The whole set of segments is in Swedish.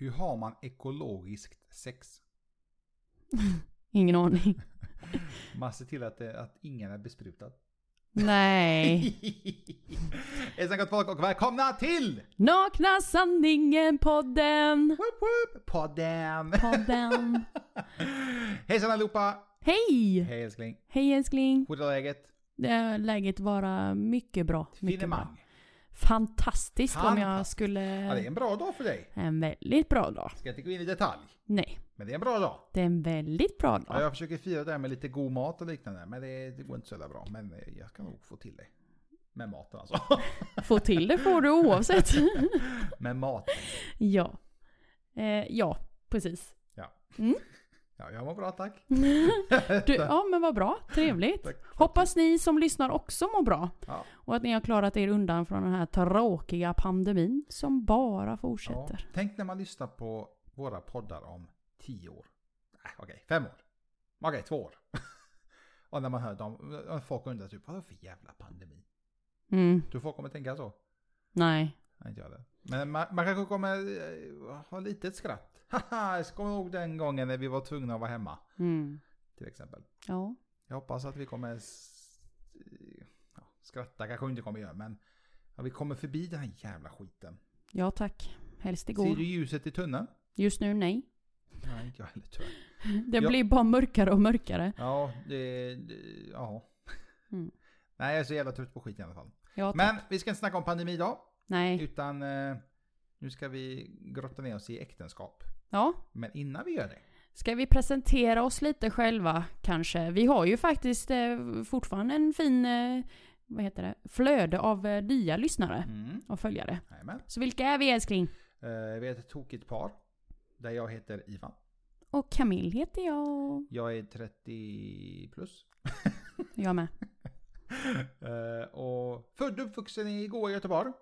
Hur har man ekologiskt sex? Ingen aning. Man ser till att, det, att ingen är besprutad. Nej. Hejsan gott folk och välkomna till Nakna sanningen-podden. Woop Woop podden! Podden. Hejsan allihopa! Hej! Hej älskling! Hej älskling. Hur är läget? Är läget vara mycket bra. Mycket bra. Fantastiskt om jag skulle... Ja, det är en bra dag för dig. En väldigt bra dag. Ska inte gå in i detalj. Nej, Men det är en bra dag. det är en väldigt bra Ja, dag. jag försöker fira det här med lite god mat och liknande. Men det, det går inte så jävla bra. Men jag kan nog få till det. Med maten alltså. Få till det får du oavsett. med mat. ja. Eh, ja, precis. Ja. Mm. Ja, jag mår bra tack. Du, ja men vad bra, trevligt. Tack. Hoppas ni som lyssnar också mår bra. Ja. Och att ni har klarat er undan från den här tråkiga pandemin som bara Ja. fortsätter. Tänk när man lyssnar på våra poddar om tio år. Nej, okej, fem år. Okej, två år. och när man hör dem, folk undrar typ, vad är det för jävla pandemi? Mm, Du folk kommer tänka så? nej. Nej, inte jag det. Men man, man kanske kommer eh, ha lite ett skratt. Haha, jag kommer ihåg den gången när vi var tvungna att vara hemma. Mm. Till exempel. Ja. Jag hoppas att vi kommer ja, skratta, kanske inte kommer göra, men ja, vi kommer förbi den här jävla skiten. ja tack. Helst Ser igår. du ljuset i tunneln? Just nu nej. Nej, inte jag heller tyvärr. Det Ja. blir bara mörkare och mörkare. Ja, det, det ja. Mm. Nej, jag är så jävla trött på skit i alla fall. Ja. Men vi ska inte snacka om pandemi idag, Nej. utan eh, nu ska vi grotta ner oss i äktenskap. Ja. Men innan vi gör det, Ska vi presentera oss lite själva kanske? Vi har ju faktiskt eh, fortfarande en fin, eh, vad heter det, flöde av eh, nya lyssnare mm. och följare. Jajamän. Så vilka är vi älskling? Eh, vi är ett tokigt par. Där jag heter Ivan. Och Camille heter jag. Jag är 30 plus. Jag med. Eh, och född och uppvuxen i Goa Göteborg.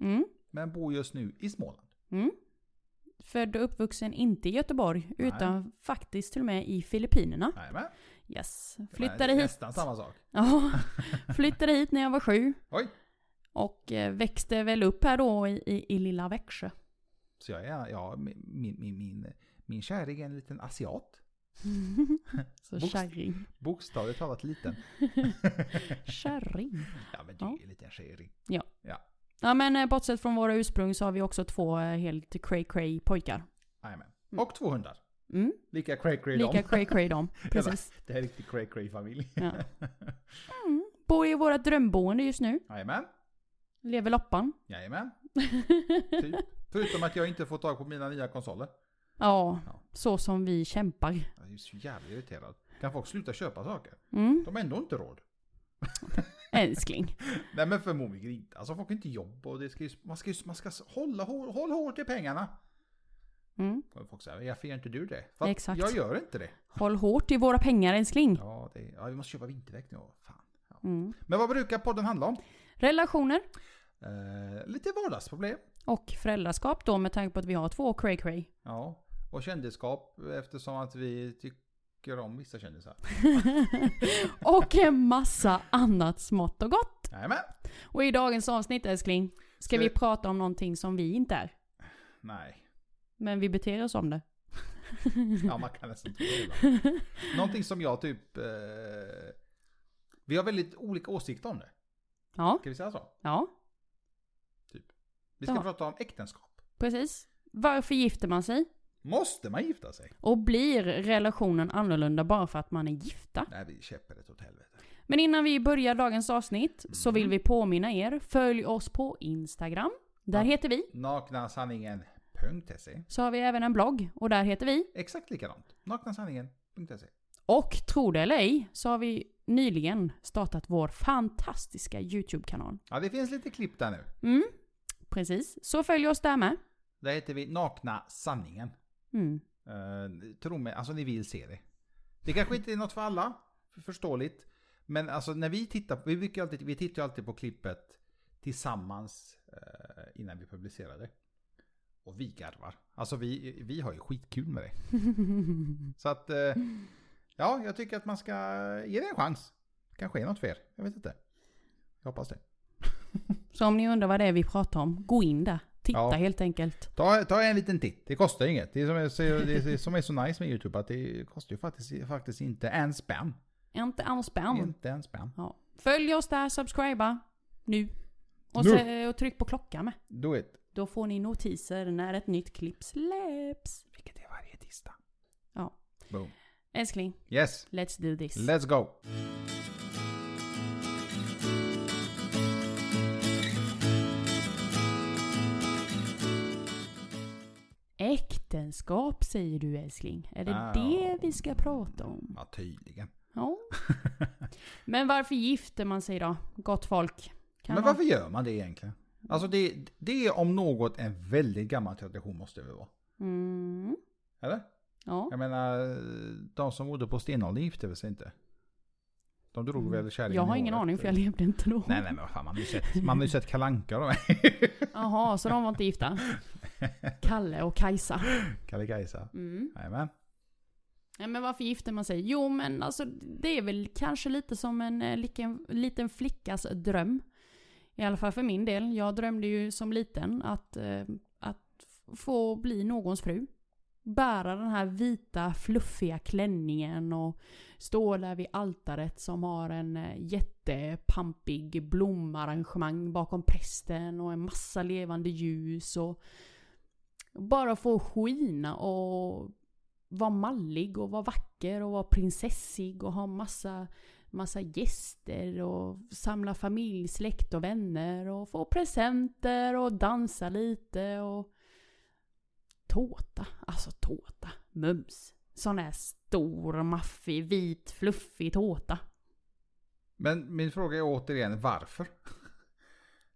Mm. Men bor just nu i Småland. Mm. Född och uppvuxen inte i Göteborg, utan faktiskt till och med i Filippinerna. Jajamän. Yes. Flyttade hit. Nästan samma sak. Ja, flyttade hit när jag var sju. Oj. Och eh, växte väl upp här då i, i, i lilla Växjö. Så jag är, ja, min, min, min, min, kärring är en liten asiat. Så Bokst- kärring. Bokstavligt talat liten. Kärring. Ja men det är Ja. en liten kärring. Ja men eh, bortsett från våra ursprung så har vi också två eh, helt cray cray pojkar. Jajamän. Mm. Och två hundar. Mm. Lika cray cray Lika de. cray cray de. Precis. Det här är riktigt cray cray familj. Ja. Mm. Bor i våra drömboende just nu. Jajamän. Lever loppan. Jajamän. Typ. Förutom att jag inte får tag på mina nya konsoler. Ja, Ja. så som vi kämpar. Jag är så jävla irriterad. Kan folk sluta köpa saker? Mm. De har ändå inte råd. Älskling. Nej men förmodligen inte. Alltså folk har inte jobb och det ska ju, man ska ju man ska hålla hår, håll hårt i pengarna. Mm. Och folk säger, varför gör inte du det? För Exakt. Jag gör inte det. Håll hårt i våra pengar älskling. Ja, det, ja vi måste köpa vinterdäck nu. Fan. Ja. Mm. Men vad brukar podden handla om? Relationer. Eh, lite vardagsproblem. Och föräldraskap då med tanke på att vi har två cray cray. Ja. Och kändisskap eftersom att vi tycker om vissa kändisar. och en massa annat smått och gott. Jajamän. Och i dagens avsnitt älskling ska Så- vi prata om någonting som vi inte är. Nej. Men vi beter oss om det. Ja, man kan nästan tro det. Någonting som jag typ... Eh, vi har väldigt olika åsikter om det. Ja, Ska vi säga så? ja, Vi ska Ja. prata om äktenskap. precis. Varför gifter man sig? Måste man gifta sig? Och blir relationen annorlunda bara för att man är gifta? Nej, vi käppar åt helvete. Men innan vi börjar dagens avsnitt så vill vi påminna er, följ oss på Instagram. Där Ja. heter vi. Naknasanningen.se Så har vi även en blogg och där heter vi. Exakt likadant. Naknasanningen.se Och tro det eller ej så har vi nyligen startat vår fantastiska YouTube-kanal. Ja, det finns lite klipp där nu. Mm, precis. Så följ oss där med. Där heter vi Nakna Sanningen. Mm. Uh, tro mig, alltså ni vill se det. Det kanske inte är något för alla, för- förståeligt. Men alltså när vi tittar, vi, brukar alltid, vi tittar alltid på klippet tillsammans eh, innan vi publicerar det. Och vi garvar. Alltså vi, vi har ju skitkul med det. Så att, eh, ja, jag tycker att man ska ge det en chans. Kanske är något för er, jag vet inte. Jag hoppas det. Så om ni undrar vad det är vi pratar om, gå in där. Titta Ja. helt enkelt. Ta, ta en liten titt, det kostar inget. Det som är så, är, som är så nice med YouTube att det kostar ju faktiskt, faktiskt inte en spänn. Inte en spänn. Inte en spänn. Ja. Följ oss där, subscriba. Nu. Och, Nu. Se, och tryck på klockan med. Do it. Då får ni notiser när ett nytt klipp släpps. Vilket är varje tisdag. Ja. Boom. Älskling, Yes, let's do this. let's go. Äktenskap säger du älskling. Är det Ah. det vi ska prata om? Ja, tydligen. Ja. Men varför gifter man sig då? Gott folk. Kan Men man- varför gör man det egentligen? Alltså det, det är om något en väldigt gammal tradition måste det vara. Mm. Eller? Ja. Jag menar, de som bodde på stenåldern gifte sig inte? De drog väl kärringen Mm. Jag har i ingen håret. aning för jag levde inte då. Nej nej men vad fan, man har ju sett, man har ju sett Kalle Anka då. Jaha, så de var inte gifta? Kalle och Kajsa. Kalle Kajsa. Mm. Jajamän. Ja, men varför gifter man sig? Jo, men alltså det är väl kanske lite som en eh, liten, liten flickas dröm. I alla fall för min del. Jag drömde ju som liten att, eh, att få bli någons fru. Bära den här vita fluffiga klänningen och stå där vid altaret som har en eh, jättepampig blomarrangemang bakom prästen och en massa levande ljus och bara få skina och vara mallig och vara vacker och vara prinsessig och ha massa, massa gäster och samla familj, släkt och vänner och få presenter och dansa lite och tårta, alltså tårta, mums. Sån här stor, maffig, vit, fluffig tårta. Men min fråga är återigen varför?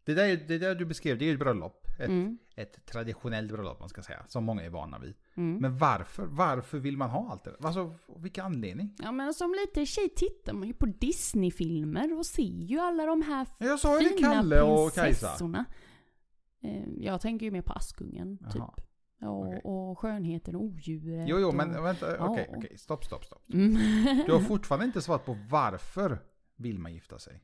Det där, det där du beskrev, det är ju ett bröllop. Ett, Mm, ett traditionellt bröllop man ska säga, som många är vana vid. mm. Men varför? Varför vill man ha allt det där? Alltså, vilken anledning? Ja men som lite tjej tittar man ju på Disney-filmer och ser ju alla de här Jag sa ju det fina Kalle och Kajsa. prinsessorna. Eh, Jag tänker ju mer på Askungen, typ. Jaha. Och, okej. och skönheten och odjuret. Jo, jo, och... men vänta, okej, Ja. okej, stopp, stopp, stopp. Mm. Du har fortfarande inte svarat på varför vill man gifta sig?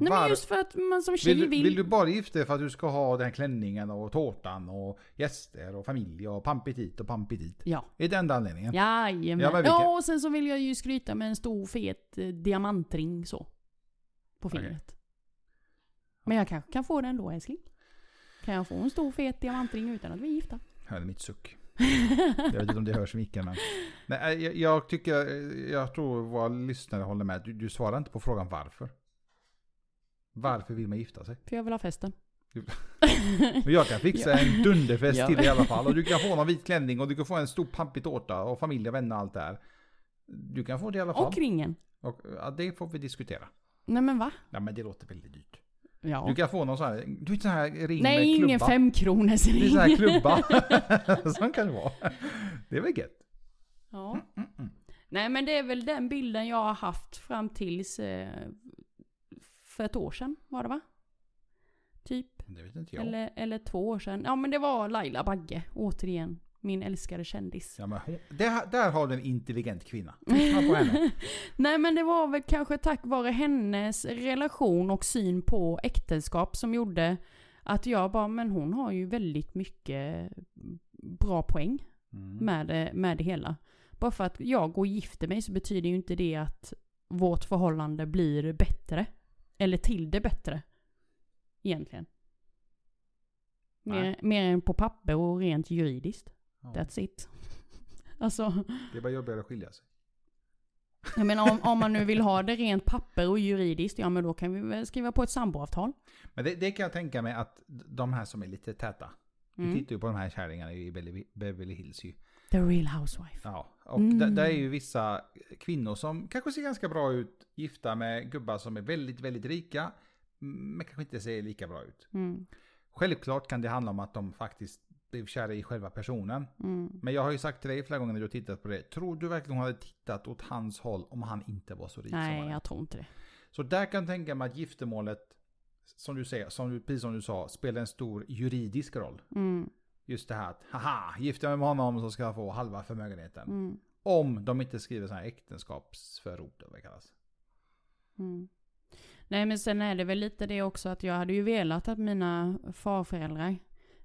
Nej men just för att man som tjej vill, vill... du, vill du bara gifta dig för att du ska ha den här klänningen och tårtan och gäster och familj och pampigt hit och pampigt dit? Ja. Är det enda anledningen? Jajamän. Ja, Ja, och sen så vill jag ju skryta med en stor fet eh, diamantring så. På fingret. Men jag kanske kan få den då älskling. Kan jag få en stor fet diamantring utan att vi är gifta? Hörde mitt suck. Jag vet inte om det hörs i micken men. Nej, jag, jag tycker, jag tror våra lyssnare håller med. Du, du svarar inte på frågan varför. Varför vill man gifta sig? För jag vill ha festen. Men jag kan fixa Ja. en dunderfest Ja. till i alla fall. Och du kan få någon vit klänning och du kan få en stor pampig tårta och familj och vänner och allt det här. Du kan få det i alla fall. Och ringen. Och, ja, det får vi diskutera. Nej men va? Ja men det låter väldigt dyrt. Ja. Du kan få någon sån här, du vet sån här ring Nej, med ingen klubba. femkronors Det är sån här klubba. Sån kan det vara. Det är väl gött. Ja. Mm, mm. Nej men det är väl den bilden jag har haft fram tills eh, för ett år sedan var det va? Typ. Det vet inte jag. Eller, eller två år sedan. Ja men det var Laila Bagge, återigen. Min älskade kändis. Ja, men där, där har du en intelligent kvinna. Nej men det var väl kanske tack vare hennes relation och syn på äktenskap som gjorde att jag bara, men hon har ju väldigt mycket bra poäng Mm. med det, med det hela. Bara för att jag går och gifter mig så betyder ju inte det att vårt förhållande blir bättre. Eller till det bättre. Egentligen. Mer, mer än på papper och rent juridiskt. Ja, That's it. Alltså, det är bara jobbigare att skilja sig. jag menar om, om man nu vill ha det rent papper och juridiskt, ja men då kan vi väl skriva på ett samboavtal. Men det, det kan jag tänka mig att de här som är lite täta. Vi Mm. tittar ju på de här kärringarna i Beverly- Hills ju. The real housewife. Ja, och Mm. där, där är ju vissa kvinnor som kanske ser ganska bra ut, gifta med gubbar som är väldigt, väldigt rika, men kanske inte ser lika bra ut. Mm. Självklart kan det handla om att de faktiskt blev kära i själva personen. Mm. Men jag har ju sagt till dig flera gånger när du har tittat på det, tror du verkligen hon hade tittat åt hans håll om han inte var så rik som han Nej, är? jag tror inte det. Så där kan jag tänka mig att giftermålet, som du säger, som du, precis som du sa, spelar en stor juridisk roll. Mm. Just det här att, haha, gifter jag mig med honom så ska jag få halva förmögenheten. Mm. Om de inte skriver så här äktenskapsförord, eller vad det kallas. Mm. Nej men sen är det väl lite det också att jag hade ju velat att mina farföräldrar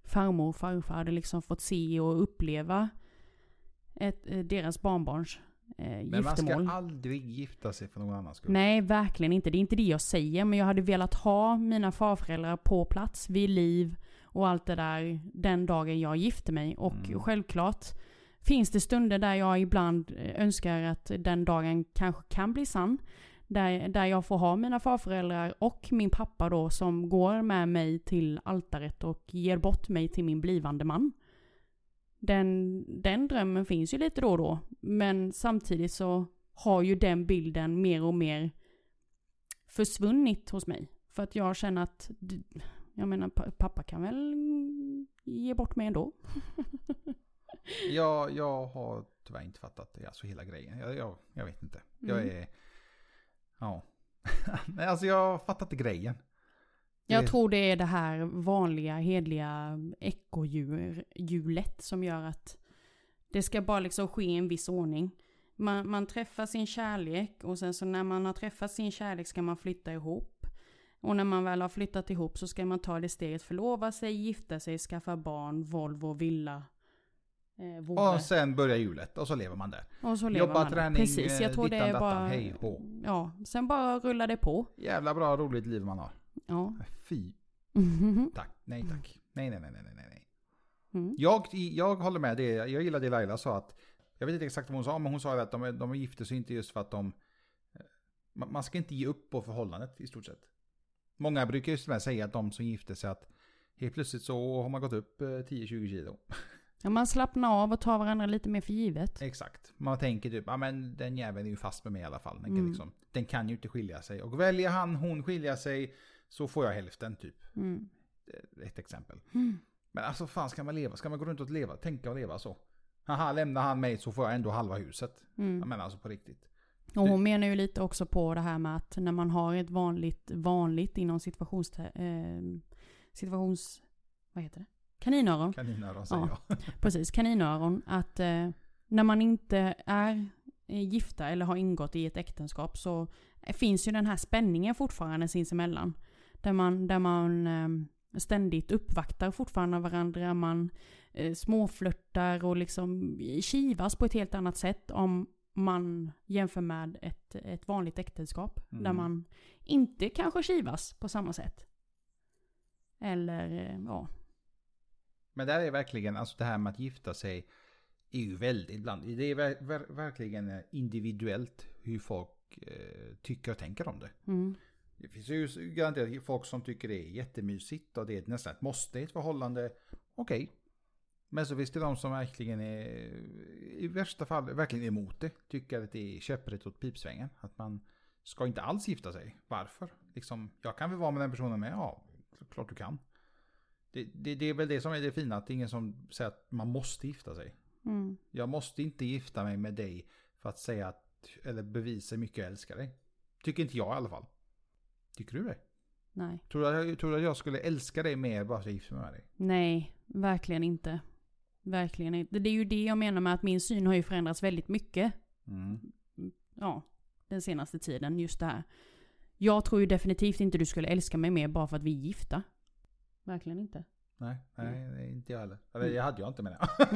farmor och farfar hade liksom fått se och uppleva ett, eh, deras barnbarns eh, Men man giftermål. ska aldrig gifta sig för någon annans skull. Nej, verkligen inte. Det är inte det jag säger. Men jag hade velat ha mina farföräldrar på plats, vid liv och allt det där den dagen jag gifte mig. Och Mm. självklart finns det stunder där jag ibland eh, önskar att den dagen kanske kan bli sann. Där, där jag får ha mina farföräldrar och min pappa då som går med mig till altaret och ger bort mig till min blivande man. Den, den drömmen finns ju lite då och då. Men samtidigt så har ju den bilden mer och mer försvunnit hos mig. För att jag känner att, jag menar pa- pappa kan väl ge bort mig ändå. Jag, jag har tyvärr inte fattat det, alltså hela grejen. Jag, jag, jag vet inte. Jag Mm. är... Ja. Nej, alltså jag har fattat inte grejen. Jag tror det är det här vanliga, hedliga ekorrhjulet som gör att det ska bara liksom ske i en viss ordning. Man, man träffar sin kärlek och sen så när man har träffat sin kärlek ska man flytta ihop. Och när man väl har flyttat ihop så ska man ta det steget förlova sig, gifta sig, skaffa barn, Volvo, villa. Eh. Och sen börjar hjulet och så lever man där. Och så lever Jobba, man träning, Precis, jag eh, tror det är bara... hej, hå. Ja, sen bara rullar det på. Jävla bra roligt liv man har. Ja. Fy, tack. Nej tack. Nej, nej, nej, nej, nej, nej. Mm. Jag, jag håller med det. Jag gillar det Laila sa att, jag vet inte exakt vad hon sa, men hon sa att de, de gifter sig inte just för att de, eh, man ska inte ge upp på förhållandet i stort sett. Många brukar just med säga att de som gifter sig att helt plötsligt så har man gått upp eh, 10-20 kilo. Ja, man slappnar av och tar varandra lite mer för givet. Exakt. Man tänker typ, ja men den jäveln är ju fast med mig i alla fall. Den kan, Mm. liksom, den kan ju inte skilja sig. Och väljer han, hon skilja sig så får jag hälften typ. Mm. Ett exempel. Mm. Men alltså fan ska man leva? Ska man gå runt och leva, tänka och leva så? Haha, lämnar han mig så får jag ändå halva huset. Mm. Jag menar alltså på riktigt. Och hon menar ju lite också på det här med att när man har ett vanligt, vanligt inom situations... Eh, situations... Vad heter det? Kaninöron. Kaninöron säger Ja. jag. Precis, kaninöron. Att eh, när man inte är eh, gifta eller har ingått i ett äktenskap så finns ju den här spänningen fortfarande sinsemellan. Där man, där man eh, ständigt uppvaktar fortfarande varandra, man eh, småflörtar och liksom kivas på ett helt annat sätt om man jämför med ett, ett vanligt äktenskap. Mm. Där man inte kanske kivas på samma sätt. Eller, eh, ja. Men där är verkligen, alltså det här med att gifta sig är ju väldigt bland. Det är ver, ver, verkligen eh, individuellt hur folk eh, tycker och tänker om det. Mm. Det finns ju garanterat folk som tycker det är jättemysigt och det är nästan ett måste i ett förhållande. Okej. Men så finns det de som verkligen är, i värsta fall, verkligen emot det. Tycker att det är köprätt åt pipsvängen. Att man ska inte alls gifta sig. Varför? Liksom, jag kan väl vara med den personen med? Ja, klart du kan. Det, det, det är väl det som är det fina, att det är ingen som säger att man måste gifta sig. Mm. Jag måste inte gifta mig med dig för att säga att, eller bevisa hur mycket jag älskar dig. Tycker inte jag i alla fall. Tycker du det? Nej. Tror du, att jag- tror du att jag skulle älska dig mer bara för att jag gifter mig med dig? Nej, verkligen inte. Verkligen inte. Det är ju det jag menar med att min syn har ju förändrats väldigt mycket. Mm. Ja, den senaste tiden. Just det här. Jag tror ju definitivt inte du skulle älska mig mer bara för att vi är gifta. Verkligen inte. Nej, nej, Mm. inte jag heller. Eller det hade jag inte menar jag.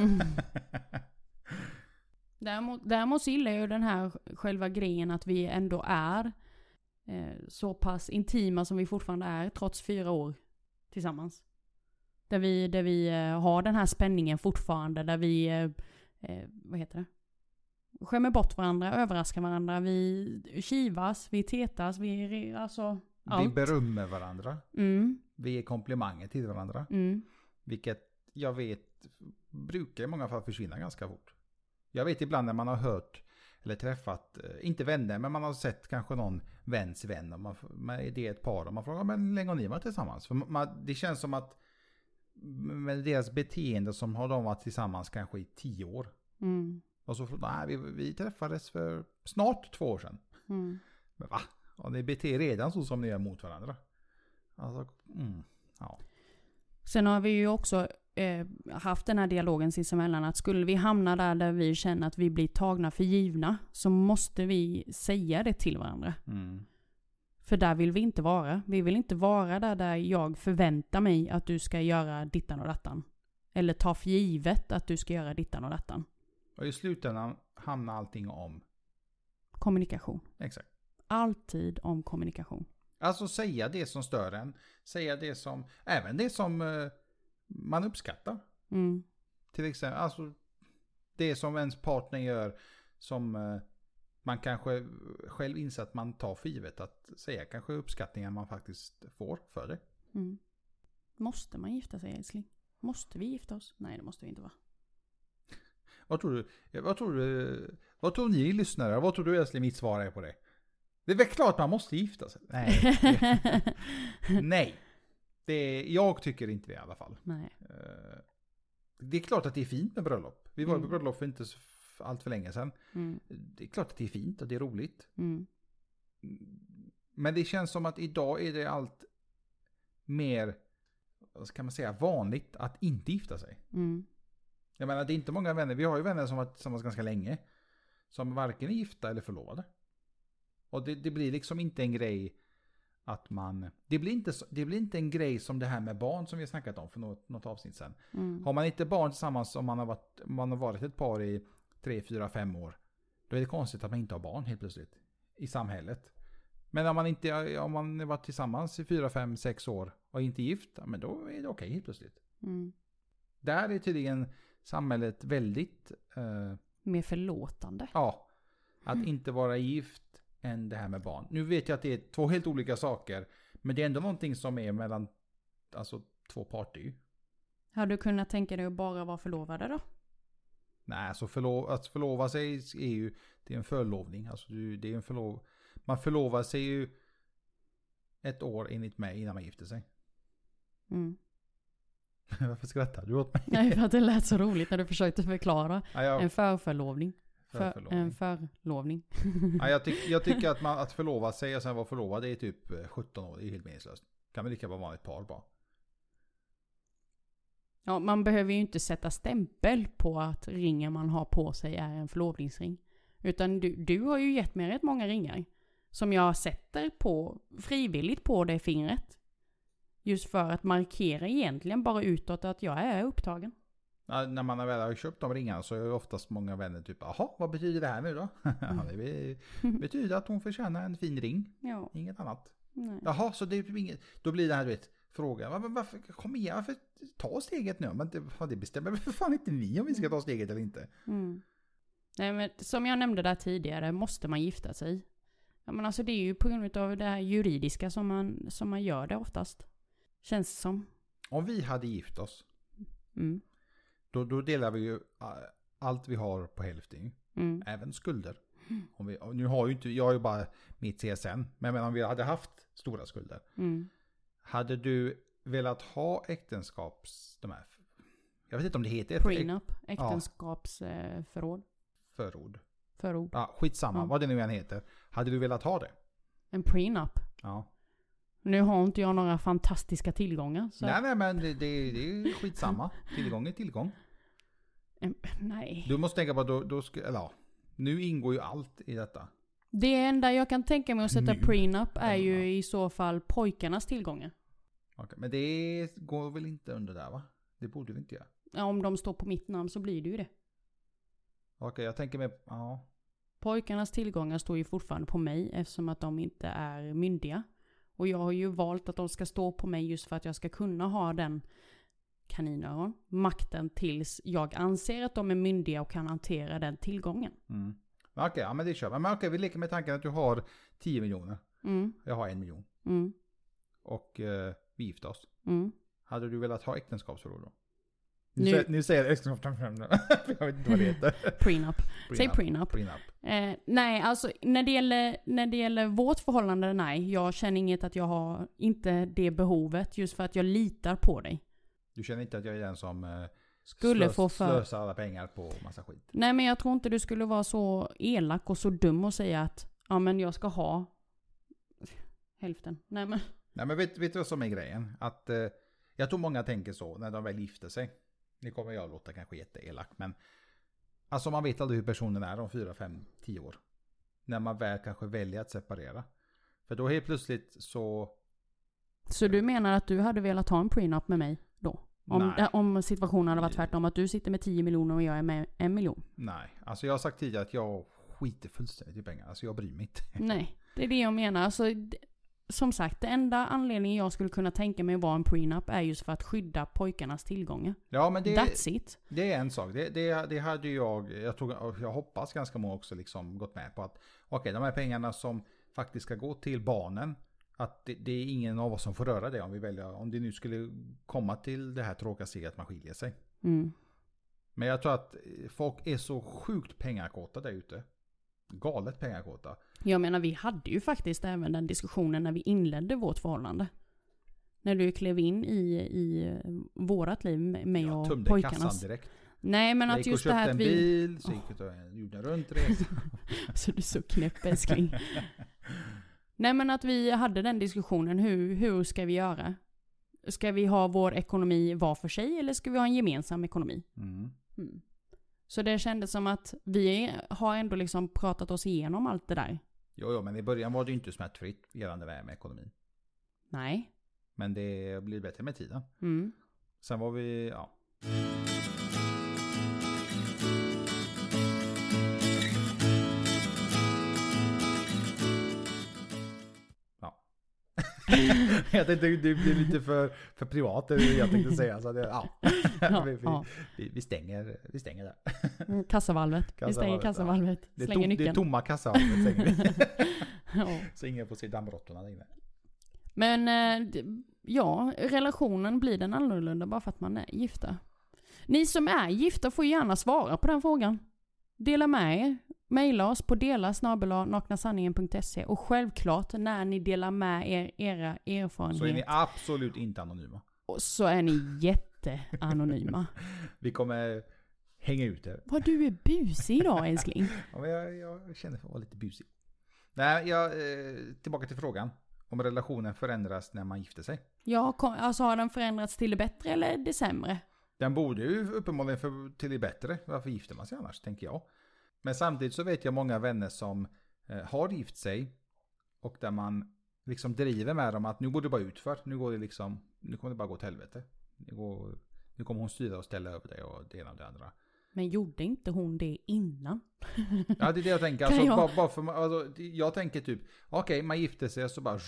Däremot, däremot så gillar jag ju den här själva grejen att vi ändå är eh, så pass intima som vi fortfarande är trots fyra år tillsammans. Där vi, där vi eh, har den här spänningen fortfarande, där vi, eh, eh, vad heter det? Skämmer bort varandra, överraskar varandra, vi kivas, vi tetas, vi, alltså Vi allt. berömmer varandra. Mm, Vi ger komplimanger till varandra. mm, Vilket jag vet brukar i många fall försvinna ganska fort. Jag vet ibland när man har hört eller träffat, eh, inte vänner, men man har sett kanske någon väns vän. Och man, man, det är ett par och man frågar, men hur länge har ni varit tillsammans? För man, det känns som att med deras beteende som har de varit tillsammans kanske i tio år. mm, Och så, nej, vi, vi träffades för snart två år sedan. mm. Men va? Och ni beter redan så som ni gör mot varandra. Alltså, mm, ja. Sen har vi ju också eh, haft den här dialogen sinsemellan att skulle vi hamna där där vi känner att vi blir tagna för givna så måste vi säga det till varandra. Mm. För där vill vi inte vara. Vi vill inte vara där, där jag förväntar mig att du ska göra dittan och dattan. Eller ta för givet att du ska göra dittan och dattan. Och i slutändan hamnar allting om. Kommunikation. Exakt. Alltid om kommunikation. Alltså säga det som stör en. Säga det som, även det som eh, man uppskattar. Mm. Till exempel, alltså det som ens partner gör som eh, man kanske själv inser att man tar för givet. Att säga kanske uppskattningar man faktiskt får för det. Mm. Måste man gifta sig älskling? Måste vi gifta oss? Nej det måste vi inte vara. Vad tror du? Vad tror du? Vad tror ni lyssnare? Vad tror du älskling mitt svar är på det? Det är väl klart man måste gifta sig? Nej. Nej. Det, jag tycker inte det i alla fall. Nej. Eh, Det är klart att det är fint med bröllop. Vi var Mm. på bröllop för inte så allt för länge sedan. Mm. Det är klart att det är fint och det är roligt. Mm. Men det känns som att idag är det allt mer, vad ska man säga, vanligt att inte gifta sig. Mm. Jag menar det är inte många vänner, vi har ju vänner som varit tillsammans ganska länge. Som varken är gifta eller förlovade. Och det, det blir liksom inte en grej att man, det blir, inte, det blir inte en grej som det här med barn som vi har snackat om för något, något avsnitt sedan. Mm. Har man inte barn tillsammans om man har varit, man har varit ett par i tre, fyra, fem år. Då är det konstigt att man inte har barn helt plötsligt. I samhället. Men om man inte om man har varit tillsammans i fyra, fem, sex år och inte gift. Men då är det okej helt plötsligt. Mm. Där är tydligen samhället väldigt, eh, Mer förlåtande. ja, att inte vara gift än det här med barn. Nu vet jag att det är två helt olika saker. Men det är ändå någonting som är mellan, alltså två parter ju. Har du kunnat tänka dig att bara vara förlovade då? Nej, alltså förlo att förlova sig är ju, det är en förlovning. Alltså det är en förlov... Man förlovar sig ju ett år enligt mig innan man gifter sig. Mm. Varför skrattar du åt mig? Nej, för att det lät så roligt när du försökte förklara. Ja, jag, En förförlovning. För förlovning. en förlovning. ja, jag, tyck, jag tycker att, man, att förlova sig och sen vara förlovad är typ eh, 17 år. Det är helt meningslöst. Kan väl lika bra vara ett par bara. Ja, man behöver ju inte sätta stämpel på att ringen man har på sig är en förlovningsring. Utan du, du har ju gett mig rätt många ringar. Som jag sätter på, frivilligt på det fingret. Just för att markera egentligen bara utåt att jag är upptagen. När man väl har köpt de ringarna så är oftast många vänner typ Jaha, vad betyder det här nu då? Ja, det be- betyder att hon förtjänar en fin ring. Ja, Inget annat. nej. Jaha, så det är typ inget... Då blir det här du vet, frågan. "Va- men Varför, kom igen, varför ta steget nu? Men det, det bestämmer för fan inte ni om vi ska ta steget eller inte. Mm. Nej men som jag nämnde där tidigare, måste man gifta sig? Ja men alltså det är ju på grund av det här juridiska som man, som man gör det oftast. Känns det som. Om vi hade gift oss, Mm. Då, då delar vi ju allt vi har på hälften. Mm. Även skulder. Om vi, nu har ju inte, jag har ju bara mitt CSN. Men menar, om vi hade haft stora skulder. Mm. Hade du velat ha äktenskaps... De här, jag vet inte om det heter Prenup, äktenskapsförråd. förord. Förord. Ja, skitsamma, Ja. vad det nu än heter. Hade du velat ha det? En prenup. Ja. Nu har inte jag några fantastiska tillgångar. Så Nej, nej, men det, det, det är skitsamma. Tillgång är tillgång. Nej. Du måste tänka på att då, då ska, eller ja, nu ingår ju allt i detta. Det enda jag kan tänka mig att sätta Nu. prenup är Ja. ju i så fall pojkarnas tillgångar. Okej, men det går väl inte under där va? Det borde vi inte göra. Ja, om de står på mitt namn så blir det ju det. Okej, jag tänker mig, ja. Pojkarnas tillgångar står ju fortfarande på mig eftersom att de inte är myndiga. Och jag har ju valt att de ska stå på mig just för att jag ska kunna ha den kaninöron, makten tills jag anser att de är myndiga och kan hantera den tillgången. Mm. Okej, ja men det kör vi. Men okej, vi leker med tanken att du har 10 miljoner. Mm, Jag har en miljon. mm, Och eh, vi gifter oss. mm. Hade du velat ha äktenskapsförord då? Nu, Nu- Säger, jag äktenskapsförord. jag vet inte vad det heter. Prenup. Säg Prenup. prenup. Prenup. Eh, nej, alltså när det, gäller, när det gäller vårt förhållande, nej. Jag känner inget att jag har inte det behovet just för att jag litar på dig. Du känner inte att jag är den som eh, Skulle slös, få för- slösar alla pengar på massa skit? Nej men jag tror inte du skulle vara så elak och så dum och säga att ja men jag ska ha hälften. Nej men. Nej men vet, vet du vad som är grejen? Att eh, jag tror många tänker så när de väl gifter sig. Nu kommer jag låta kanske jätteelak men Alltså man vet aldrig hur personen är om 4, 5, 10 år. När man väl kanske väljer att separera. För då helt plötsligt så... Så du menar att du hade velat ha en prenup med mig då? Om, äh, om situationen hade varit tvärtom, att du sitter med 10 miljoner och jag är med en miljon? Nej, alltså jag har sagt tidigare att jag skiter fullständigt i pengar. Alltså jag bryr mig inte. Nej, det är det jag menar. Alltså, som sagt, det enda anledningen jag skulle kunna tänka mig att vara en prenup är just för att skydda pojkarnas tillgångar. Ja men det, That's it. det är en sak. Det, det, det hade jag, jag, tror, jag hoppas ganska många också liksom gått med på att okej de här pengarna som faktiskt ska gå till barnen. Att det, det är ingen av oss som får röra det om vi väljer, om det nu skulle komma till det här tråkiga steget att man skiljer sig. Mm. Men jag tror att folk är så sjukt pengakåta där ute. Galet pengakåta. Jag menar, vi hade ju faktiskt även den diskussionen när vi inledde vårt förhållande. När du klev in i, i vårat liv, med Jag och tömde kassan pojkarnas. direkt. Nej men jag att gick och just det köpte här att en vi... bil, så gick jag och gjorde en rundresa. Så du är så knäpp älskling. Nej men att vi hade den diskussionen, hur, hur ska vi göra? Ska vi ha vår ekonomi var för sig eller ska vi ha en gemensam ekonomi? Mm. Mm. Så det kändes som att vi har ändå liksom pratat oss igenom allt det där. Jo, jo, men i början var det ju inte smärtfritt gällande det här med ekonomin. Nej. Men det blir bättre med tiden. Mm. Sen var vi, ja. Ja. jag tänkte det blir lite för, för privat det jag tänkte säga. Så det, ja. Ja, vi, ja. vi, vi, stänger, vi stänger där. Mm, Kassavalvet. Vi stänger Kassavalvet, kassavalvet. Det är, tom, det är nyckeln. tomma kassavalvet stänger vi. ja. Så ingen får se dammråttorna där inne. Men eh, ja, relationen blir den annorlunda bara för att man är gifta. Ni som är gifta får gärna svara på den frågan. Dela med er. Maila oss på dela-naknasanningen.se och självklart när ni delar med er era Så är ni erfarenheter absolut inte anonyma. så är ni jätteanonyma. Vi kommer hänga ut er. Vad du är busig idag älskling. Ja, men jag, jag känner för att vara lite busig. Nej, jag, eh, tillbaka till frågan. Om relationen förändras när man gifter sig. Ja, kom, alltså har den förändrats till det bättre eller det sämre? Den borde ju uppenbarligen för, till det bättre. Varför gifter man sig annars, tänker jag. Men samtidigt så vet jag många vänner som eh, har gift sig. Och där man liksom driver med dem att nu går det bara utför. Nu går det liksom, nu kommer det bara gå till helvete. Nu, går, nu kommer hon styra och ställa över dig och det ena och det andra. Men gjorde inte hon det innan? Ja, det är det jag tänker. Alltså, jag- Bara, bara för, alltså, jag tänker typ, okej, man gifter sig och så bara,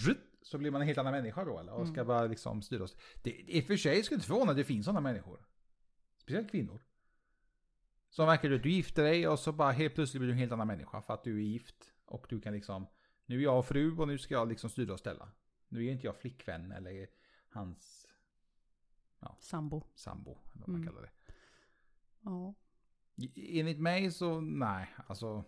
så blir man en helt annan människa då eller? Och ska bara liksom styra oss. Det, I och för sig skulle jag inte förvåna det finns sådana människor. Speciellt kvinnor. Som verkar att du gifter dig och så bara helt plötsligt blir du en helt annan människa för att du är gift. Och du kan liksom, nu är jag fru och nu ska jag liksom styra och ställa. Nu är inte jag flickvän eller hans Sambo. sambo, eller vad man Mm. kallar det. Ja. Enligt mig så, nej, alltså.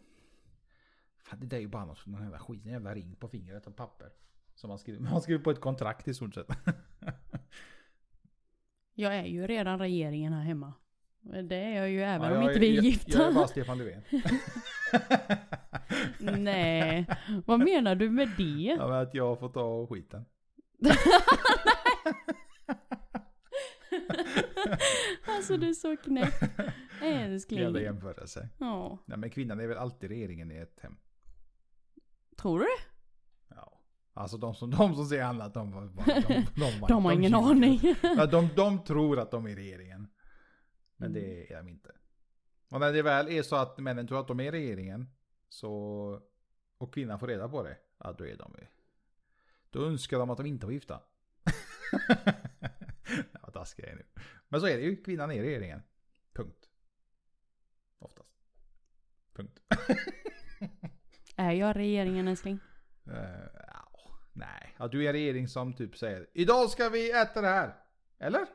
Fan, det där är ju bara något, någon jävla skit, en jävla ring på fingret och papper. Som man skriver, man skriver på ett kontrakt i stort sett. Jag är ju redan regeringen här hemma. Det är jag ju även Ja, om inte vi är gifta. Jag är bara Stefan Löfven. Nej, vad menar du med det? Ja, att jag får ta skiten. alltså du är så knäpp. Jävla Älskling. jämförelse. Ja, Nej men kvinnan är väl alltid regeringen i ett hem. tror du det? Ja. Alltså de som, de som säger annat, de, de, de, de, har ingen aning. De, de tror att de är regeringen. Men Mm. det är de inte. Och när det väl är så att männen tror att de är regeringen. Så, och kvinnan får reda på det. Ja, då är de ju. Då önskar de att de inte var gifta. ja, taskiga är nu. Men så är det ju. Kvinnan är regeringen. Punkt. Oftast. Punkt. Är jag regeringen älskling? Eh, ja, nej, ja, du är en regering som typ säger Idag ska vi äta det här. Eller?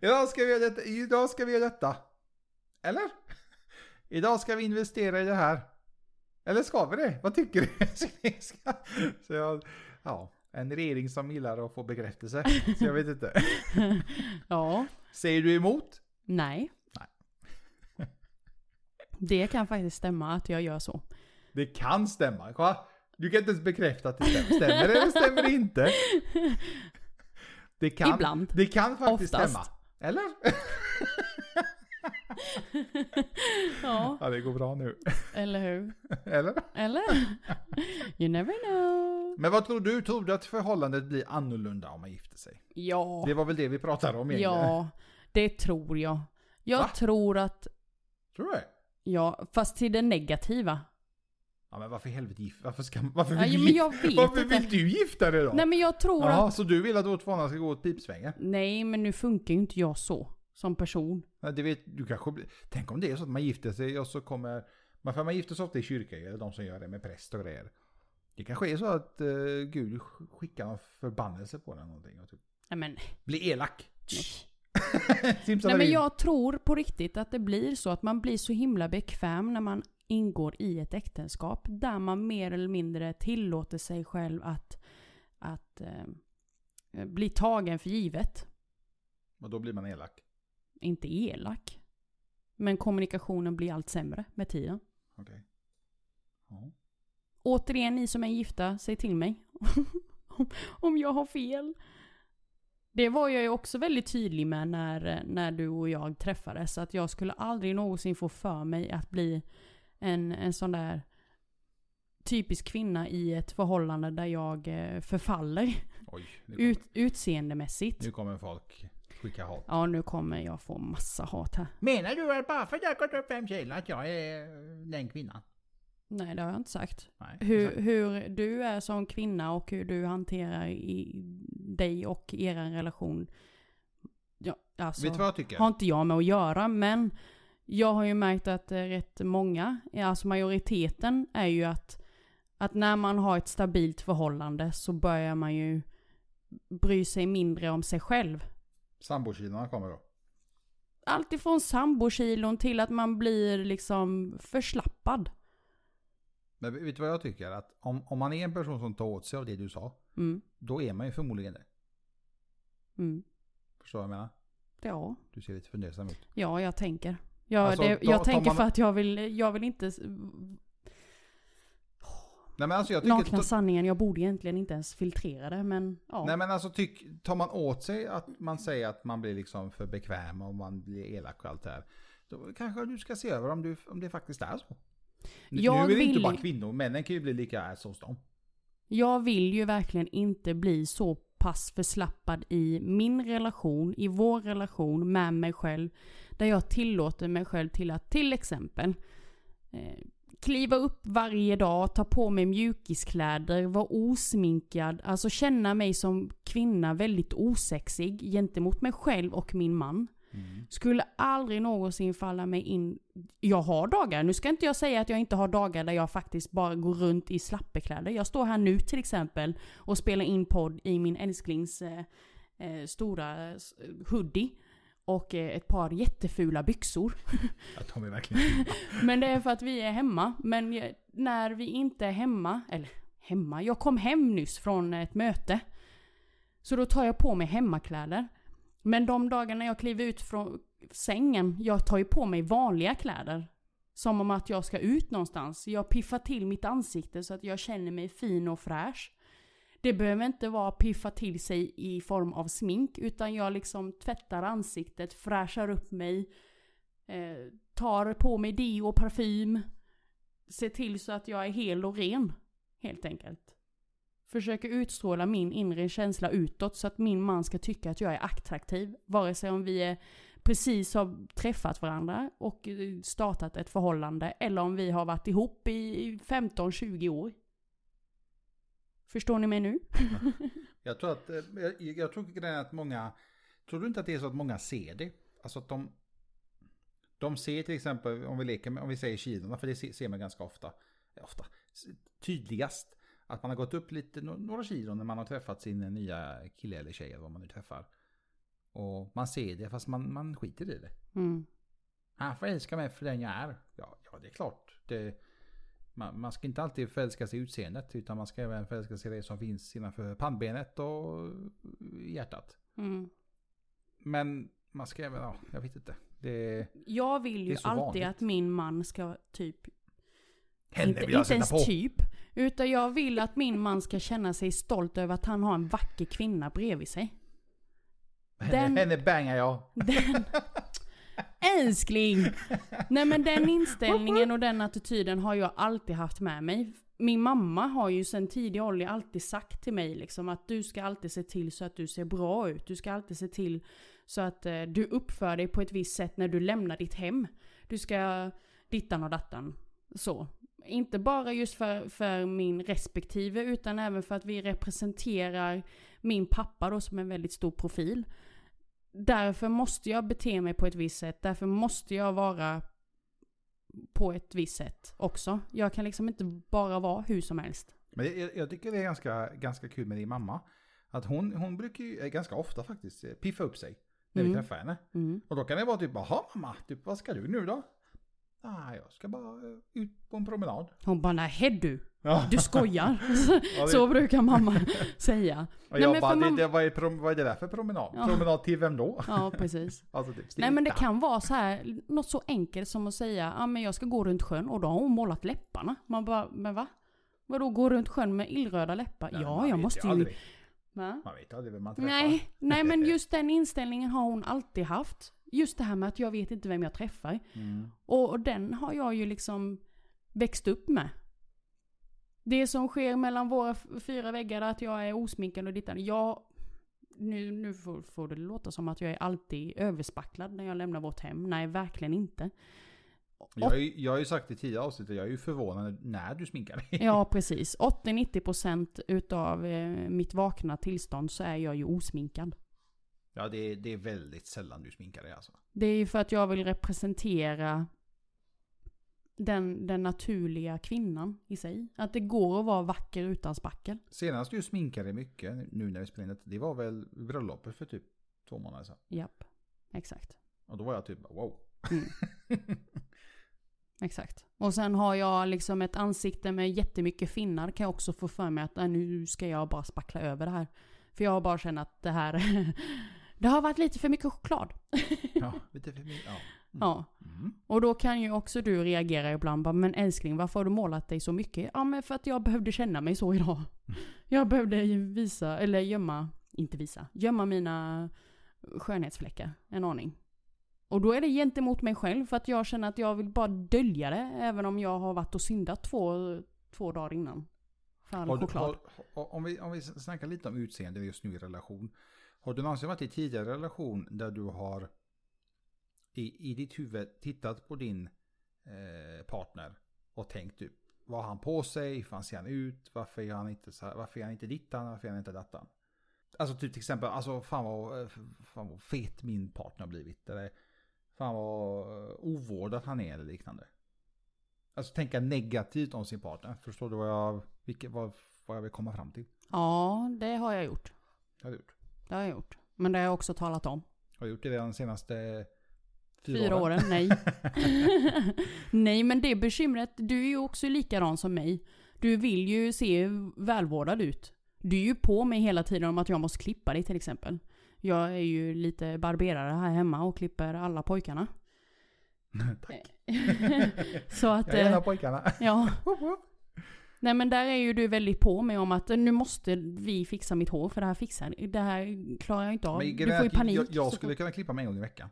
Idag, ska vi göra detta. idag ska vi göra detta. Eller? idag ska vi investera i det här. Eller ska vi det? Vad tycker du? Så jag, ja, en regering som gillar att få bekräftelse. Så jag vet inte. Ja. Säger du emot? Nej. Nej. Det kan faktiskt stämma att jag gör så. Det kan stämma. Du kan inte ens bekräfta att det stämmer. Stämmer det eller stämmer det inte? Det kan, Ibland. Det kan faktiskt Oftast. stämma. Eller? ja, Ja, det går bra nu. eller hur? Eller? Eller? You never know. Men vad tror du? Tror du att förhållandet blir annorlunda om man gifter sig? Ja. Det var väl det vi pratade om egentligen? Ja, det tror jag. Jag Va? tror att, Tror du det? ja, fast till det negativa. Ja men varför i helvete gift? Varför ska Varför vill, ja, du, gif- varför vill du gifta dig då? Nej men jag tror Jaha, att, så du vill att vårt förhållande ska gå åt pipsvängen? nej men nu funkar ju inte jag så. Som person. Ja, det vet, du kanske blir, tänk om det är så att man gifter sig och så kommer... Man, för man gifter sig ofta i kyrka, eller de som gör det med präst och grejer. Det kanske är så att uh, Gud sk- skickar någon förbannelse på den någonting och typ Nej men, blir elak. nej. Nej men jag tror på riktigt att det blir så att man blir så himla bekväm när man ingår i ett äktenskap. Där man mer eller mindre tillåter sig själv att, att eh, bli tagen för givet. Och då blir man elak. Inte elak. Men kommunikationen blir allt sämre med tiden. Okej. Ja. Återigen, ni som är gifta, säg till mig. om jag har fel. Det var jag ju också väldigt tydlig med när, när du och jag träffades. Att jag skulle aldrig någonsin få för mig att bli en, en sån där typisk kvinna i ett förhållande där jag eh, förfaller Oj, kommer, ut, utseendemässigt. nu kommer folk skicka hat. Ja, nu kommer jag få massa hat här. Menar du att bara för att jag har gått upp fem kilo att jag är den kvinnan? Nej, det har jag inte sagt. Nej. Hur, hur du är som kvinna och hur du hanterar i dig och er relation. Ja, alltså, Vet du vad jag tycker? har inte jag med att göra, men jag har ju märkt att eh, rätt många, alltså majoriteten är ju att, att när man har ett stabilt förhållande så börjar man ju bry sig mindre om sig själv. Sambokilorna kommer då. Allt ifrån sambokilon till att man blir liksom förslappad. Men vet du vad jag tycker? Att om, om man är en person som tar åt sig av det du sa, Mm, då är man ju förmodligen det. mm. Förstår du vad jag menar? Ja. Du ser lite fundersam ut. Ja, jag tänker. Jag, Alltså, det, ta- jag tar tänker man- för att jag vill, jag vill inte... Nej men alltså jag tycker... Nakna sanningen, jag borde egentligen inte ens filtrera det, men ja. Nej men alltså tyck, tar man åt sig att man säger att man blir liksom för bekväm och man blir elak och allt det här. Då kanske du ska se över om, du, om det faktiskt är så. Nu, Jag nu är det vill inte bara kvinnor, männen kan ju bli lika ass hos dem. Jag vill ju verkligen inte bli så pass förslappad i min relation, i vår relation med mig själv. Där jag tillåter mig själv till att till exempel eh, kliva upp varje dag, ta på mig mjukiskläder, vara osminkad, alltså känna mig som kvinna väldigt osexig gentemot mig själv och min man. Skulle aldrig någonsin falla mig in. Jag har dagar, nu ska inte jag säga att jag inte har dagar där jag faktiskt bara går runt i slappekläder. Jag står här nu till exempel och spelar in podd i min älsklings eh, eh, stora eh, hoodie. Och eh, ett par jättefula byxor. Jag tar mig verkligen Men det är för att vi är hemma. Men jag, när vi inte är hemma, eller hemma, jag kom hem nyss från ett möte. Så då tar jag på mig hemmakläder. Men de dagarna jag kliver ut från sängen, jag tar ju på mig vanliga kläder. Som om att jag ska ut någonstans. Jag piffar till mitt ansikte så att jag känner mig fin och fräsch. Det behöver inte vara piffa till sig i form av smink, utan jag liksom tvättar ansiktet, fräschar upp mig, eh, tar på mig deo och parfym. Ser till så att jag är hel och ren, helt enkelt. Försöker utstråla min inre känsla utåt så att min man ska tycka att jag är attraktiv. Vare sig om vi är precis har träffat varandra och eh, startat ett förhållande eller om vi har varit ihop i 15-20 år. Förstår ni mig nu? Jag tror att, eh, jag, jag tror att många, tror du inte att det är så att många ser det? Alltså att de, de ser till exempel, om vi leker med, om vi säger kilorna, för det ser man ganska ofta, ofta, tydligast, att man har gått upp lite, några kilo när man har träffat sin nya kille eller tjej eller vad man nu träffar. Och man ser det fast man, man skiter i det. Mm. Han förälskar mig för den jag är. Ja, ja det är klart. Det, man, man ska inte alltid förälska sig i utseendet utan man ska även förälska sig i det som finns innanför pannbenet och hjärtat. Mm. Men man ska även, ja, jag vet inte. Det, Jag vill ju alltid vanligt. att min man ska typ henne inte, vill jag inte ens på. typ. Utan jag vill att min man ska känna sig stolt över att han har en vacker kvinna bredvid sig. Den- henne bangar jag. Den, älskling! Nej men den inställningen och den attityden har jag alltid haft med mig. Min mamma har ju sedan tidig ålder alltid sagt till mig liksom att du ska alltid se till så att du ser bra ut. Du ska alltid se till så att eh, du uppför dig på ett visst sätt när du lämnar ditt hem. Du ska dittan och dattan. Så. Inte bara just för, för min respektive utan även för att vi representerar min pappa då som en väldigt stor profil. Därför måste jag bete mig på ett visst sätt. Därför måste jag vara på ett visst sätt också. Jag kan liksom inte bara vara hur som helst. Men jag, jag tycker det är ganska, ganska kul med din mamma. Att hon, hon brukar ju, eh, ganska ofta faktiskt, eh, piffa upp sig. När vi Mm. träffar henne. Mm. Och då kan det vara typ, jaha mamma, typ, vad ska du nu då? Nej, jag ska bara eh, ut på en promenad. Hon bara nej du, Ja. du skojar. Ja, det- Så brukar mamma säga. Och Nej, jag men bara, det, det, vad, är vad är det där för promenad? Ja. Promenad till vem då? Ja precis. Alltså typ Nej men det kan vara så här, något så enkelt som att säga, ja men jag ska gå runt sjön och då har hon målat läpparna. Man bara, men va? Vadå gå runt sjön med illröda läppar? Nej, ja, jag måste ju... aldrig. Va? Man vet aldrig vem man träffar. Nej, nej men just den inställningen har hon alltid haft. Just det här med att jag vet inte vem jag träffar. Mm. Och, och den har jag ju liksom växt upp med. Det som sker mellan våra fyra väggar, att jag är osminkad och dittan. Jag, nu nu får, får det låta som att jag är alltid överspacklad när jag lämnar vårt hem. Nej, verkligen inte. Jag, har ju- jag har ju sagt i tidigare avsnitt att jag är ju förvånad när du sminkar dig. Ja, precis. 80-90% utav eh, mitt vakna tillstånd så är jag ju osminkad. Ja, det är, det är väldigt sällan du sminkar dig alltså. Det är ju för att jag vill representera den, den naturliga kvinnan i sig. Att det går att vara vacker utan spackel. Senast du sminkade mycket, nu när vi spelade in det, det var väl bröllopet för typ två månader sedan. Japp, exakt. Och då var jag typ wow. Mm. Exakt. Och sen har jag liksom ett ansikte med jättemycket finnar kan jag också få för mig att äh, nu ska jag bara spackla över det här. För jag har bara känt att det här, det har varit lite för mycket choklad. ja, lite för mycket. Ja. Ja. Mm. Och då kan ju också du reagera ibland bara, men älskling varför har du målat dig så mycket? Ja men för att jag behövde känna mig så idag. Jag behövde visa, eller gömma, inte visa, gömma mina skönhetsfläckar en aning. Och då är det gentemot mig själv för att jag känner att jag vill bara dölja det även om jag har varit och syndat två, två dagar innan. För all Har du, choklad. har, om, vi, om vi snackar lite om utseende just nu i relation. Har du någonsin varit i tidigare relation där du har i, i ditt huvud tittat på din eh, partner och tänkt typ vad har han på sig, hur ser han ut, varför är han inte, så här, varför är han inte dittan, varför är han inte dattan? Alltså typ till exempel, alltså fan vad, eh, fan vad fet min partner har blivit. Eller fan vad eh, ovårdad han är eller liknande. Alltså tänka negativt om sin partner. Förstår du vad jag, vilket, vad, vad jag vill komma fram till? Ja, det har jag gjort. Jag har gjort. Det har jag gjort. Men det har jag också talat om. Har gjort det de senaste fyra, Fyra åren, nej. nej men det bekymret, du är ju också likadan som mig. Du vill ju se välvårdad ut. Du är ju på mig hela tiden om att jag måste klippa dig till exempel. Jag är ju lite barberare här hemma och klipper alla pojkarna. Tack. Så att, Jag en eh, pojkarna. ja. Nej men där är ju du väldigt på mig om att eh, nu måste vi fixa mitt hår för det här fixar det här klarar jag inte av. Men Du får ju panik. Jag, jag skulle kunna klippa mig en gång i veckan.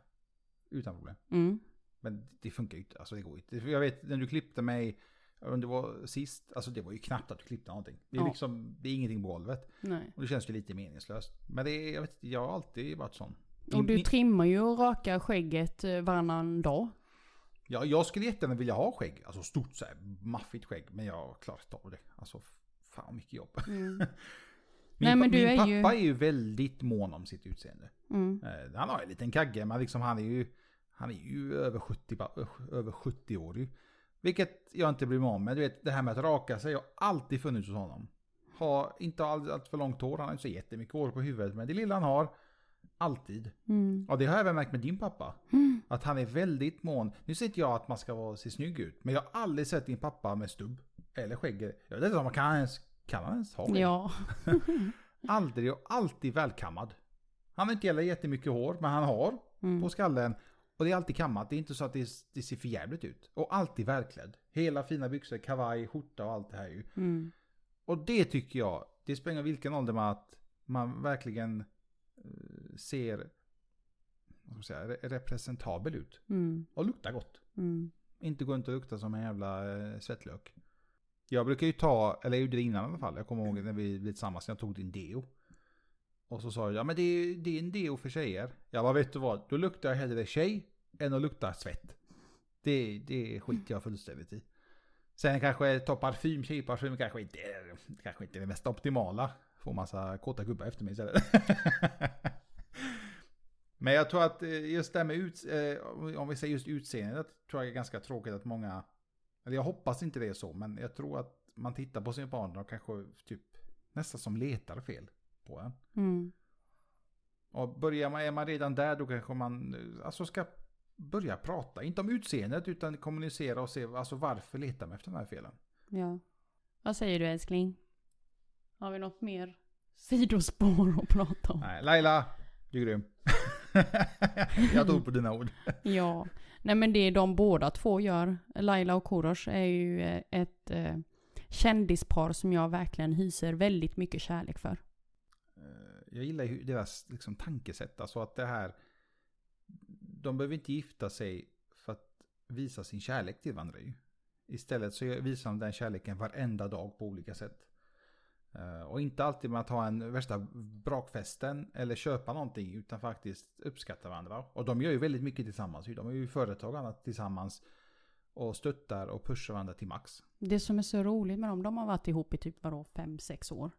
Utan problem. Mm. Men det funkar ju inte. Alltså det går inte. Jag vet när du klippte mig. Om det var sist. Alltså det var ju knappt att du klippte någonting. Det är Ja. liksom. Det är ingenting på golvet. Nej. Och det känns ju lite meningslöst. Men det är, jag vet inte, jag har alltid varit sån. Och du trimmar ju och rakar skägget eh, varannan dag. Ja, jag skulle jättegärna vilja ha skägg. Alltså stort så här, maffigt skägg. Men jag klarar inte av det. Alltså fan mycket jobb. Mm. Min, Nej, men du min är pappa ju- är ju väldigt mån om sitt utseende. Mm. Eh, Han har en liten kagge, men liksom han är ju, han är ju över 70, ba- ö- över 70 år ju. Vilket jag inte mig om. Men du vet, det här med att raka sig har alltid funnits hos honom. Har inte allt, allt för långt hår, han har inte så jättemycket hår på huvudet. Men det lilla han har, alltid. Mm. Och det har jag även märkt med din pappa. Mm. Att han är väldigt mån. Nu säger inte jag att man ska vara, se snygg ut. Men jag har aldrig sett din pappa med stubb. Eller skägg. Jag vet inte om man kan ens, kan han ens ha skägg? Ja. Aldrig och alltid välkammad. Han har inte heller jättemycket hår, men han har Mm. på skallen. Och det är alltid kammat, det är inte så att det, det ser för jävligt ut. Och alltid välklädd. Hela fina byxor, kavaj, skjorta och allt det här ju. Mm. Och det tycker jag, det spelar vilken ålder man att man verkligen eh, ser, vad ska man säga, re- representabel ut. Mm. Och luktar gott. Mm. Inte gå runt och lukta som en jävla eh, svettlök. Jag brukar ju ta, eller jag gjorde det innan i alla fall. Jag kommer ihåg när vi blev tillsammans, jag tog din deo. Och så sa jag, ja men det är, det är en deo för tjejer. Jag bara, vet du vad? Då luktar jag hellre tjej än att lukta svett. Det, det skiter jag fullständigt i. Sen kanske ta parfym, tjejparfym kanske inte är, kanske inte är det mest optimala. Får massa kåta gubbar efter mig istället. Men jag tror att eh, just det här med ut, eh, om vi säger just utseendet, tror jag är ganska tråkigt att många, eller jag hoppas inte det är så, men jag tror att man tittar på sin partner och kanske typ nästan som letar fel på en. Mm. Och börjar man, är man redan där då kanske man alltså ska börja prata, inte om utseendet utan kommunicera och se alltså varför letar man efter de här felen. Ja. Vad säger du älskling? Har vi något mer sidospår att prata om? Nej, Laila, du är grym. jag tror på dina ord. Ja. Nej men det de båda två gör, Laila och Korosh, är ju eh, ett eh, kändispar som jag verkligen hyser väldigt mycket kärlek för. Jag gillar ju deras liksom, tankesätt. Alltså att det här... De behöver inte gifta sig för att visa sin kärlek till varandra ju. Istället så visar de den kärleken varenda dag på olika sätt. Eh, och inte alltid med att ha en värsta brakfesten eller köpa någonting utan faktiskt uppskatta varandra. Och de gör ju väldigt mycket tillsammans. De är ju företag och annat tillsammans. Och stöttar och pushar varandra till max. Det som är så roligt med dem, de har varit ihop i typ vadå, fem, sex år.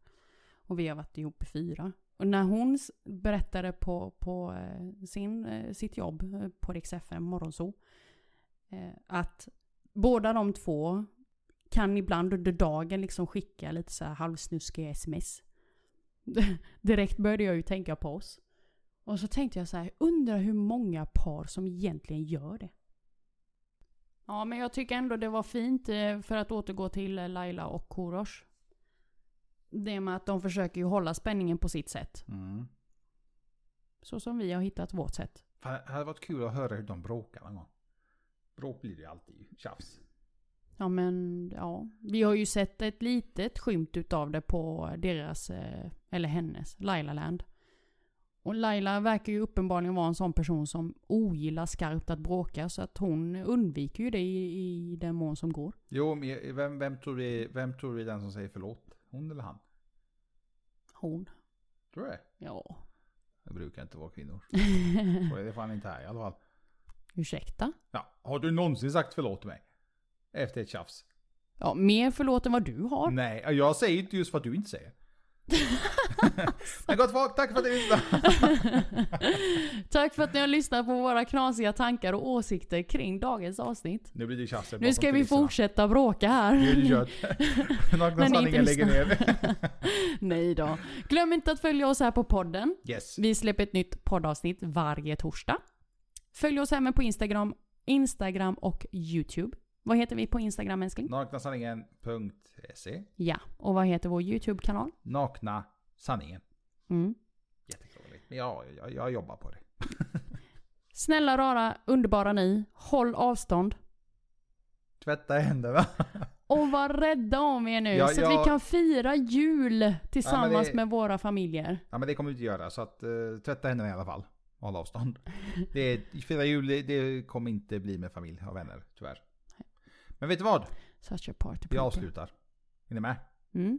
Och vi har varit ihop i fyra. Och när hon berättade på, på eh, sin, eh, sitt jobb eh, på Rix FM, Morgonzoo, eh, att båda de två kan ibland under dagen liksom skicka lite så här halvsnuskiga sms. Direkt började jag ju tänka på oss. Och så tänkte jag så här, undrar hur många par som egentligen gör det. Ja, men jag tycker ändå det var fint för att återgå till Laila och Korosh. Det med att de försöker ju hålla spänningen på sitt sätt. Mm. Så som vi har hittat vårt sätt. Det hade varit kul att höra hur de bråkar någon gång. Bråk blir det ju alltid. Tjafs. Ja men ja, vi har ju sett ett litet skymt utav det på deras, eh, eller hennes, Laila Land. Och Laila verkar ju uppenbarligen vara en sån person som ogillar skarpt att bråka så att hon undviker ju det i, i den mån som går. Jo, men vem, tror vem tror du är den som säger förlåt? Hon eller han? Hon. Tror du det? Ja. Det brukar inte vara kvinnor. Så är det fan inte här i alla fall. Ursäkta? Ja, har du någonsin sagt förlåt till mig? Efter ett tjafs? Ja, mer förlåt än vad du har. Nej, jag säger inte just vad du inte säger. Men gott folk, tack för att ni lyssnade. Tack för att ni har lyssnat på våra knasiga tankar och åsikter kring dagens avsnitt. Nu blir det tjafs. Nu ska vi fortsätta bråka här. Nakna sanningen lägger ner. Nej då. Glöm inte att följa oss här på podden. Yes. Vi släpper ett nytt poddavsnitt varje torsdag. Följ oss även på Instagram, Instagram och YouTube. Vad heter vi på Instagram älskling? Naknasanningen.se Ja, och vad heter vår YouTube-kanal? Nakna sanningen. Mm. Jättekrångligt. Men ja, jag, jag jobbar på det. Snälla rara, underbara ni, håll avstånd. Tvätta händerna. Och var rädda om er nu Ja, så att vi kan fira jul tillsammans det- med våra familjer. Ja men det kommer vi inte göra. Så att uh, tvätta händerna i alla fall. Håll avstånd. Det fira jul, det- det kommer inte bli med familj och vänner, tyvärr. Men vet du vad? Such a party pooper. avslutar. Är ni med? Mm.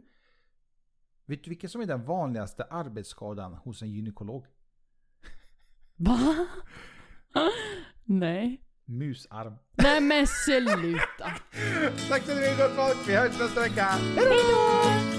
Vet du vilken som är den vanligaste arbetsskadan hos en gynekolog? Va? Nej. Musarm. Nej men sluta. Tack så mycket gott folk. Vi hörs nästa vecka. Hejdå!